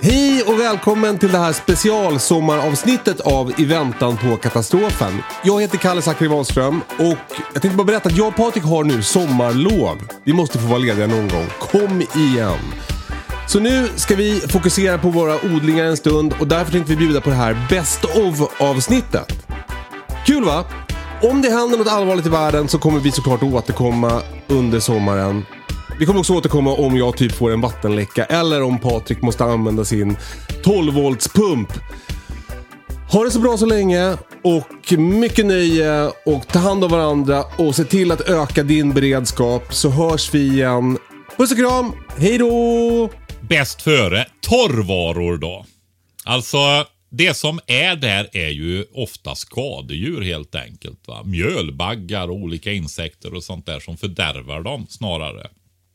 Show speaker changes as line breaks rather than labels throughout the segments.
Hej och välkommen till det här specialsommaravsnittet av I väntan på katastrofen. Jag heter Kalle Zackari Wahlström och jag tänkte bara berätta att jag och Patrik har nu sommarlov. Vi måste få vara lediga någon gång. Kom igen! Så nu ska vi fokusera på våra odlingar en stund och därför tänkte vi bjuda på det här Best of avsnittet. Kul va? Om det händer något allvarligt i världen så kommer vi såklart återkomma under sommaren. Vi kommer också återkomma om jag typ får en vattenläcka eller om Patrik måste använda sin 12 volts pump. Ha det så bra så länge och mycket nöje och ta hand om varandra och se till att öka din beredskap så hörs vi igen. Puss och kram, hej då!
Bäst före, torrvaror då. Alltså, det som är där är ju ofta skadedjur helt enkelt. Va? Mjölbaggar och olika insekter och sånt där som fördärvar dem snarare.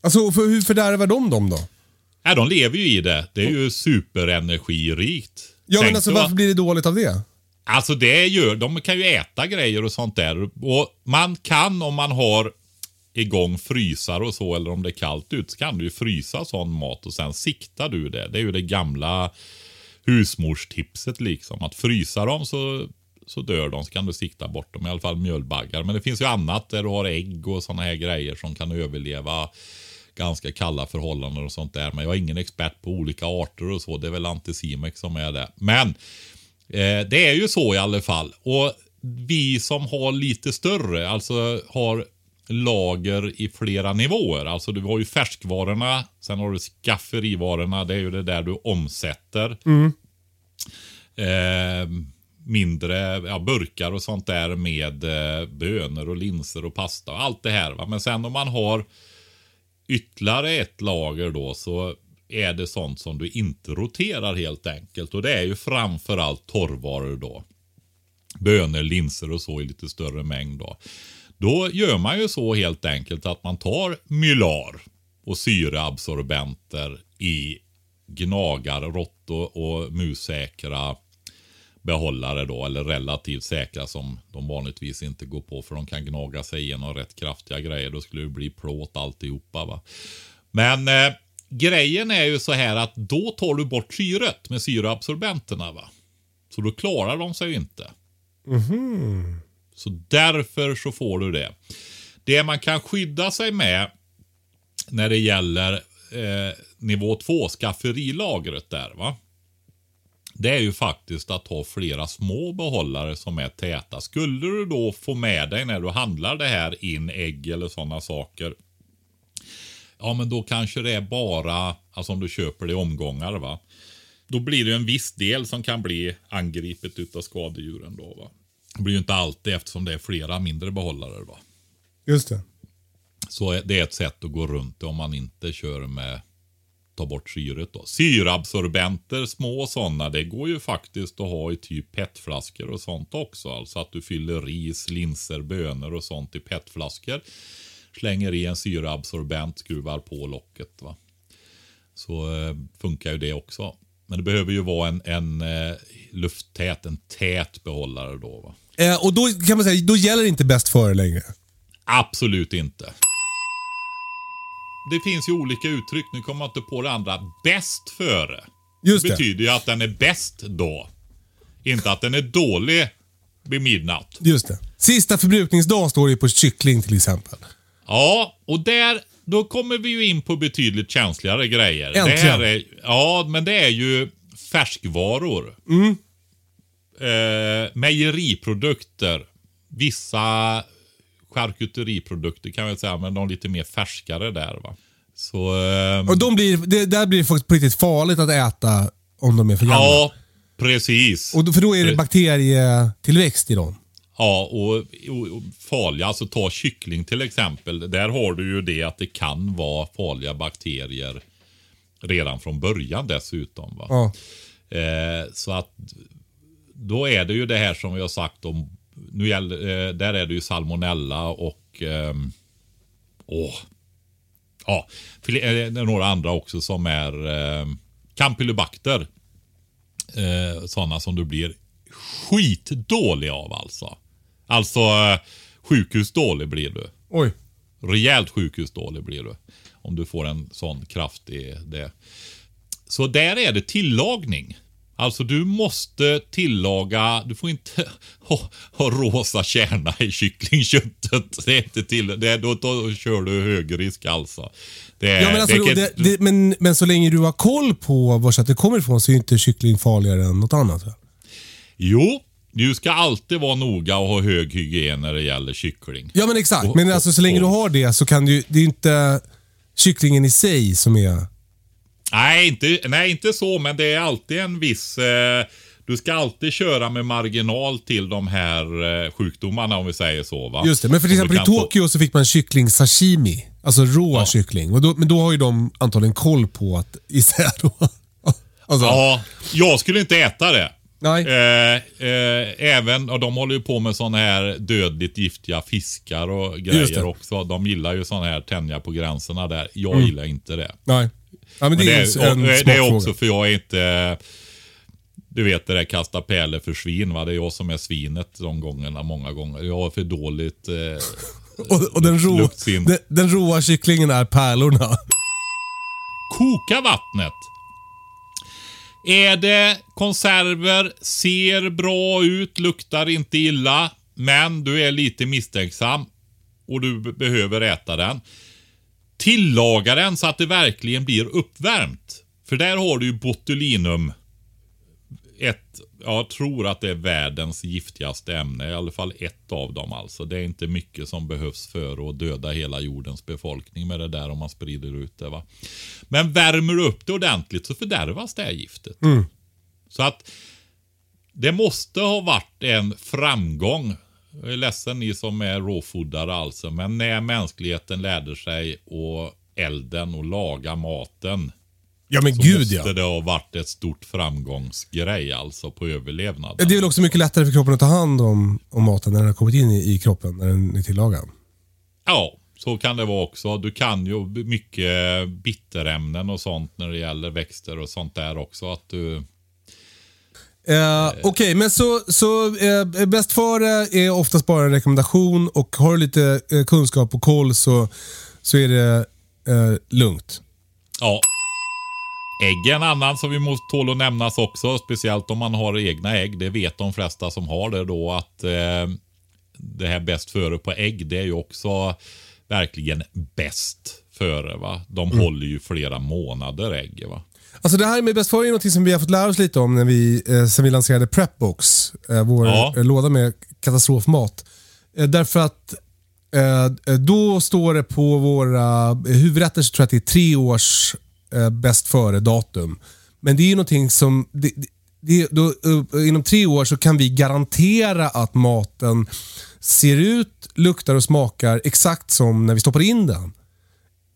Alltså för, hur fördärvar de dem då?
Ja, de lever ju i det. Det är ju superenergirikt.
Ja men alltså varför blir det dåligt av det?
Alltså det gör, de kan ju äta grejer och sånt där. Och man kan om man har igång frysar och så eller om det är kallt ut så kan du ju frysa sån mat och sen siktar du det. Det är ju det gamla husmorstipset liksom. Att frysa dem så, så dör de så kan du sikta bort dem. I alla fall mjölbaggar. Men det finns ju annat där du har ägg och såna här grejer som kan överleva ganska kalla förhållanden och sånt där. Men jag är ingen expert på olika arter och så. Det är väl Anticimex som är det. Men Eh, det är ju så i alla fall. Och vi som har lite större, alltså har lager i flera nivåer. Alltså du har ju färskvarorna, sen har du skafferivarorna, det är ju det där du omsätter. Eh, mindre ja, burkar och sånt där med eh, bönor och linser och pasta och allt det här. Va? Men sen om man har ytterligare ett lager då så är det sånt som du inte roterar helt enkelt. Och det är ju framförallt torrvaror då. Bönor, linser och så i lite större mängd då. Då gör man ju så helt enkelt att man tar mylar och syreabsorbenter i gnagar, rått och, och mussäkra behållare då, eller relativt säkra som de vanligtvis inte går på för de kan gnaga sig igenom rätt kraftiga grejer. Då skulle det bli plåt alltihopa. Va? Men eh, grejen är ju så här att då tar du bort syret med syreabsorbenterna. Va? Så då klarar de sig ju inte. Så därför så får du det. Det man kan skydda sig med när det gäller eh, nivå 2, skafferilagret där va. Det är ju faktiskt att ha flera små behållare som är täta. Skulle du då få med dig när du handlar det här in ägg eller sådana saker. Ja men då kanske det är bara, alltså om du köper det i omgångar va. Då blir det en viss del som kan bli angripet utav skadedjuren då va. Det blir ju inte alltid eftersom det är flera mindre behållare va.
Just det.
Så det är ett sätt att gå runt det om man inte kör med ta bort syret då. Syrabsorbenter, små sådana, det går ju faktiskt att ha i typ petflaskor och sånt också. Alltså att du fyller ris, linser, bönor och sånt i petflaskor. Slänger i en syraabsorbent, skruvar på locket va. Så eh, funkar ju det också. Men det behöver ju vara en, en eh, lufttät, en tät behållare då. Va?
Eh, och då kan man säga, då gäller inte bäst före längre.
Absolut inte. Det finns ju olika uttryck, nu kommer jag inte på det andra. Bäst före.
Just
det
det.
betyder ju att den är bäst då. Inte att den är dålig vid midnatt.
Just det. Sista förbrukningsdag står det på kyckling till exempel.
Ja, och där, då kommer vi ju in på betydligt känsligare grejer. Det
Äntligen.
här är, ja, men det är ju färskvaror.
Mm.
Eh, mejeriprodukter. Vissa charkuteriprodukter kan jag säga, men de lite mer färskare där va. Så... ehm,
Och de blir, det, där blir det faktiskt på riktigt farligt att äta om de är för gamla.
ja, precis.
Och då, för då är det bakterietillväxt i dem.
Ja, och, och, och farliga, alltså ta kyckling till exempel. Där har du ju det att det kan vara farliga bakterier redan från början dessutom. Va?
Ja.
Eh, så att då är det ju det här som vi har sagt om, nu gäller, eh, där är det ju salmonella och ehm, åh, ja, eh, det är några andra också som är eh, campylobacter. Eh, sådana som du blir skitdålig av alltså. Alltså eh, sjukhusdålig blir du.
Oj.
Rejält sjukhusdålig blir du. Om du får en sån kraftig det. Så där är det tillagning. Alltså du måste tillaga, du får inte ha, ha rosa kärna i kycklingköttet. Det är inte till, det är, då, då kör du hög risk alltså. Det,
Ja, men, alltså,
det,
det, det, men, men så länge du har koll på var köttet kommer ifrån så är inte kyckling farligare än något annat.
Jo, du ska alltid vara noga och ha hög hygien när det gäller kyckling.
Ja men exakt.
Och-
Men alltså, så länge
och-
du har det så kan du det är inte kycklingen i sig som är...
Nej inte, nej, inte så, men det är alltid en viss... Eh, du ska alltid köra med marginal till de här eh, sjukdomarna om vi säger så. Va?
Just det. Men för till exempel i
kan få-
Tokyo så fick man kyckling sashimi. Alltså rå kyckling. Och då, men då har ju de antagligen koll på att isär då. Alltså,
Ja, jag skulle inte äta det.
Nej.
Eh, eh, även, och de håller ju på med sådana här dödligt giftiga fiskar och grejer också. De gillar ju sådana här tänja på gränserna där. Jag gillar inte det.
Nej. Ja, men det,
Men det,
är en
det är
smakfråga.
också för jag är inte... Du vet det där kasta pärlor för svin va. Det är jag som är svinet de gångerna många gånger. Jag har för dåligt... Eh,
Och, och den,
luktsin.
den, den råa kycklingen är pärlorna.
koka vattnet. Är det konserver, ser bra ut, luktar inte illa, men du är lite misstänksam och du be- behöver äta den. Tillaga den så att det verkligen blir uppvärmt. För där har du ju botulinum. Ett, jag tror att det är världens giftigaste ämne. I alla fall ett av dem alltså. Det är inte mycket som behövs för att döda hela jordens befolkning med det där om man sprider ut det. va. Men värmer du upp det ordentligt så fördärvas det här giftet. Så att det måste ha varit en framgång. Jag är ledsen ni som är råfoodare alltså. Men när mänskligheten lärde sig och elden och laga maten.
Ja men
Så
gud
måste
ja.
det ha varit ett stort framgångsgrej alltså på överlevnaden.
Det är väl också mycket lättare för kroppen att ta hand om, om maten när den har kommit in i, i kroppen, när den är tillagad.
Ja, så kan det vara också. Du kan ju mycket bitterämnen och sånt när det gäller växter och sånt där också. Att du...
Eh, Okej, men så, så eh, bäst före är oftast bara en rekommendation och har du lite eh, kunskap och koll så, så är det eh, lugnt.
Ja. Ägg är en annan som vi måste tåla att nämnas också. Speciellt om man har egna ägg. Det vet de flesta som har det då att eh, det här bäst före på ägg det är ju också verkligen bäst före. Va? De
Mm.
håller ju flera månader ägg. Va?
Alltså det här med bäst före är något som vi har fått lära oss lite om när vi, eh, sen vi lanserade Prepbox, eh, vår
Ja.
eh, låda med katastrofmat. Eh, därför att eh, då står det på våra eh, huvudrätter så tror jag att det är tre års eh, bäst före-datum. Men det är ju någonting som, det, det, då, eh, inom tre år så kan vi garantera att maten ser ut, luktar och smakar exakt som när vi stoppar in den.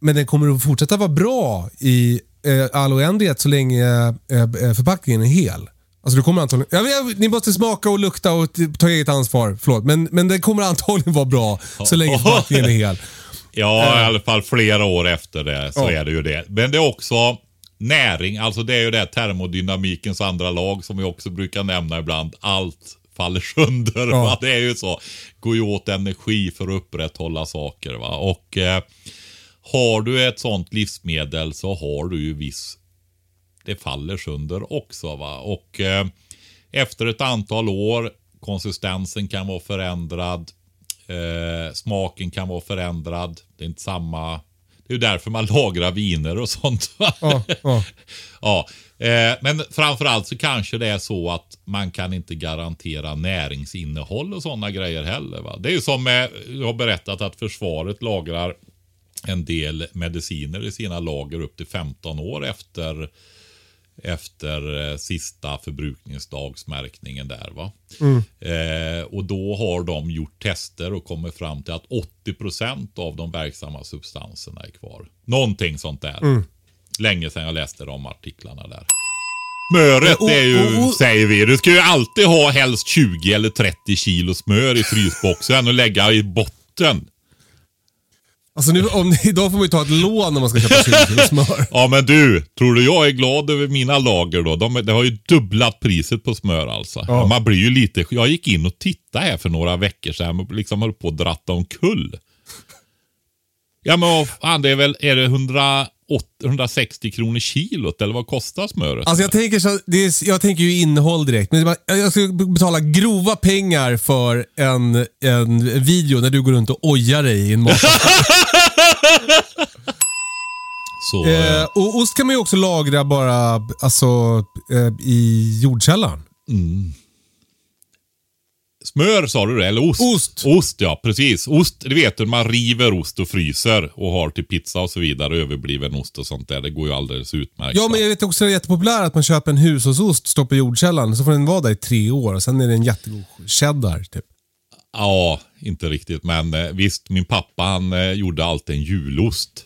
Men den kommer att fortsätta vara bra i eh, all oändlighet så länge eh, eh, förpackningen är hel. Alltså du kommer antagligen... Vet, ni måste smaka och lukta och ta eget ansvar. Förlåt. Men, men den kommer antagligen vara bra så länge förpackningen är hel.
Ja, i alla fall flera år efter det så
Ja.
är det ju det. Men det är också näring, alltså det är ju det termodynamikens andra lag som vi också brukar nämna ibland. Allt faller sönder.
Ja.
Va? Det är ju så. Går ju åt energi för att upprätthålla saker. Va? Och eh, har du ett sånt livsmedel så har du ju viss det faller sönder också. Va? Och eh, efter ett antal år, konsistensen kan vara förändrad, eh, smaken kan vara förändrad. Det är inte samma. Det är därför man lagrar viner och sånt.
Ja, ja.
ja, eh, men framförallt så kanske det är så att man kan inte garantera näringsinnehåll och sådana grejer heller. Va? Det är ju som eh, jag har berättat att försvaret lagrar en del mediciner i sina lager upp till 15 år efter efter eh, sista förbrukningsdagsmärkningen där. va. Eh, och då har de gjort tester och kommit fram till att 80% av de verksamma substanserna är kvar. Någonting sånt där. Länge sedan jag läste de artiklarna där. Smöret
Och-
är ju,
och- och-
säger vi, du ska ju alltid ha helst 20 eller 30 kilo smör i frysboxen och lägga i botten.
Alltså nu, om, idag får man ju ta ett lån när man ska köpa 20 kilo smör.
Ja men du, tror du jag är glad över mina lager då? De, det har ju dubblat priset på smör alltså.
Ja.
Man blir ju lite, jag gick in och tittade här för några veckor sedan och liksom höll på att dratta omkull. Ja men vad fan, det är väl, är det 180, 160 kronor kilot eller vad kostar smöret?
Alltså jag tänker, så, det är, jag tänker ju innehåll direkt. Men jag ska betala grova pengar för en, en video när du går runt och ojar dig i en.
Så, eh,
och ost kan man ju också lagra bara alltså, eh, i jordkällaren.
Smör sa du det, eller ost?
Ost.
Ost ja, precis. Ost, det vet du, man river ost och fryser och har till pizza och så vidare, överbliven ost och sånt där. Det går ju alldeles utmärkt.
Ja, men jag vet också att det är jättepopulärt att man köper en hushållsost, stoppar i jordkällaren, så får den vara där i tre år. och Sen är det en jättegod cheddar. Typ.
Ja, inte riktigt. Men eh, visst, min pappa han eh, gjorde alltid en julost.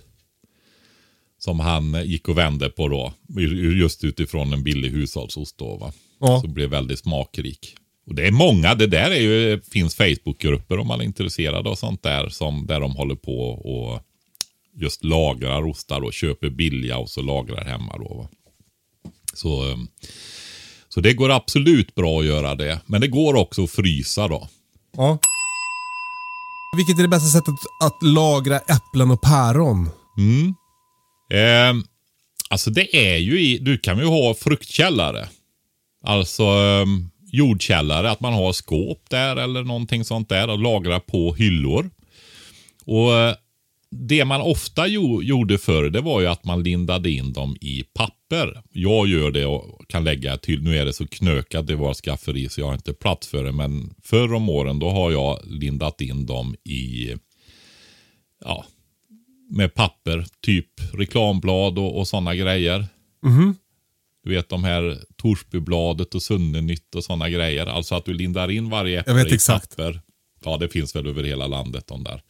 Som han eh, gick och vände på då. ju- Just utifrån en billig hushållsost då va.
Ja.
Så blev väldigt smakrik. Och det är många, det där är ju, finns Facebookgrupper om man är intresserad av sånt där. Som, där de håller på och just lagrar ostar och köper billiga och så lagrar hemma då. Va? Så, eh, så det går absolut bra att göra det. Men det går också att frysa då.
Ja. Vilket är det bästa sättet att lagra äpplen och päron?
Eh, alltså det är ju i, du kan ju ha fruktkällare. Alltså eh, jordkällare, att man har skåp där eller någonting sånt där och lagrar på hyllor. Och eh, det man ofta jo, gjorde förr, det var ju att man lindade in dem i papper. Jag gör det och kan lägga till. Nu är det så knökat i våra skafferi så jag har inte plats för det. Men förr om åren då har jag lindat in dem i ja, med papper, typ reklamblad och, och sådana grejer. Mhm. Du vet de här Torsbybladet och Sunnenytt och sådana grejer. Alltså att du lindar in varje äpple
vet
i
exakt.
papper. Ja, det finns väl över hela landet de där.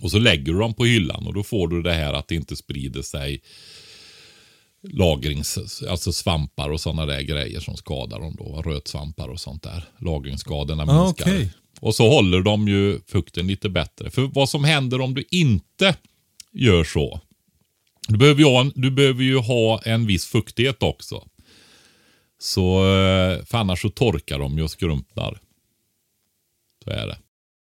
Och så lägger du dem på hyllan och då får du det här att det inte sprider sig lagrings, alltså svampar och sådana där grejer som skadar dem då. Rötsvampar och sånt där. Lagringsskadorna
Ah,
minskar.
okej.
Och så håller de ju fukten lite bättre. För vad som händer om du inte gör så. Du behöver ju ha en, du behöver ju ha en viss fuktighet också. Så, eh, för annars så torkar de ju och skrumpnar. Så är det.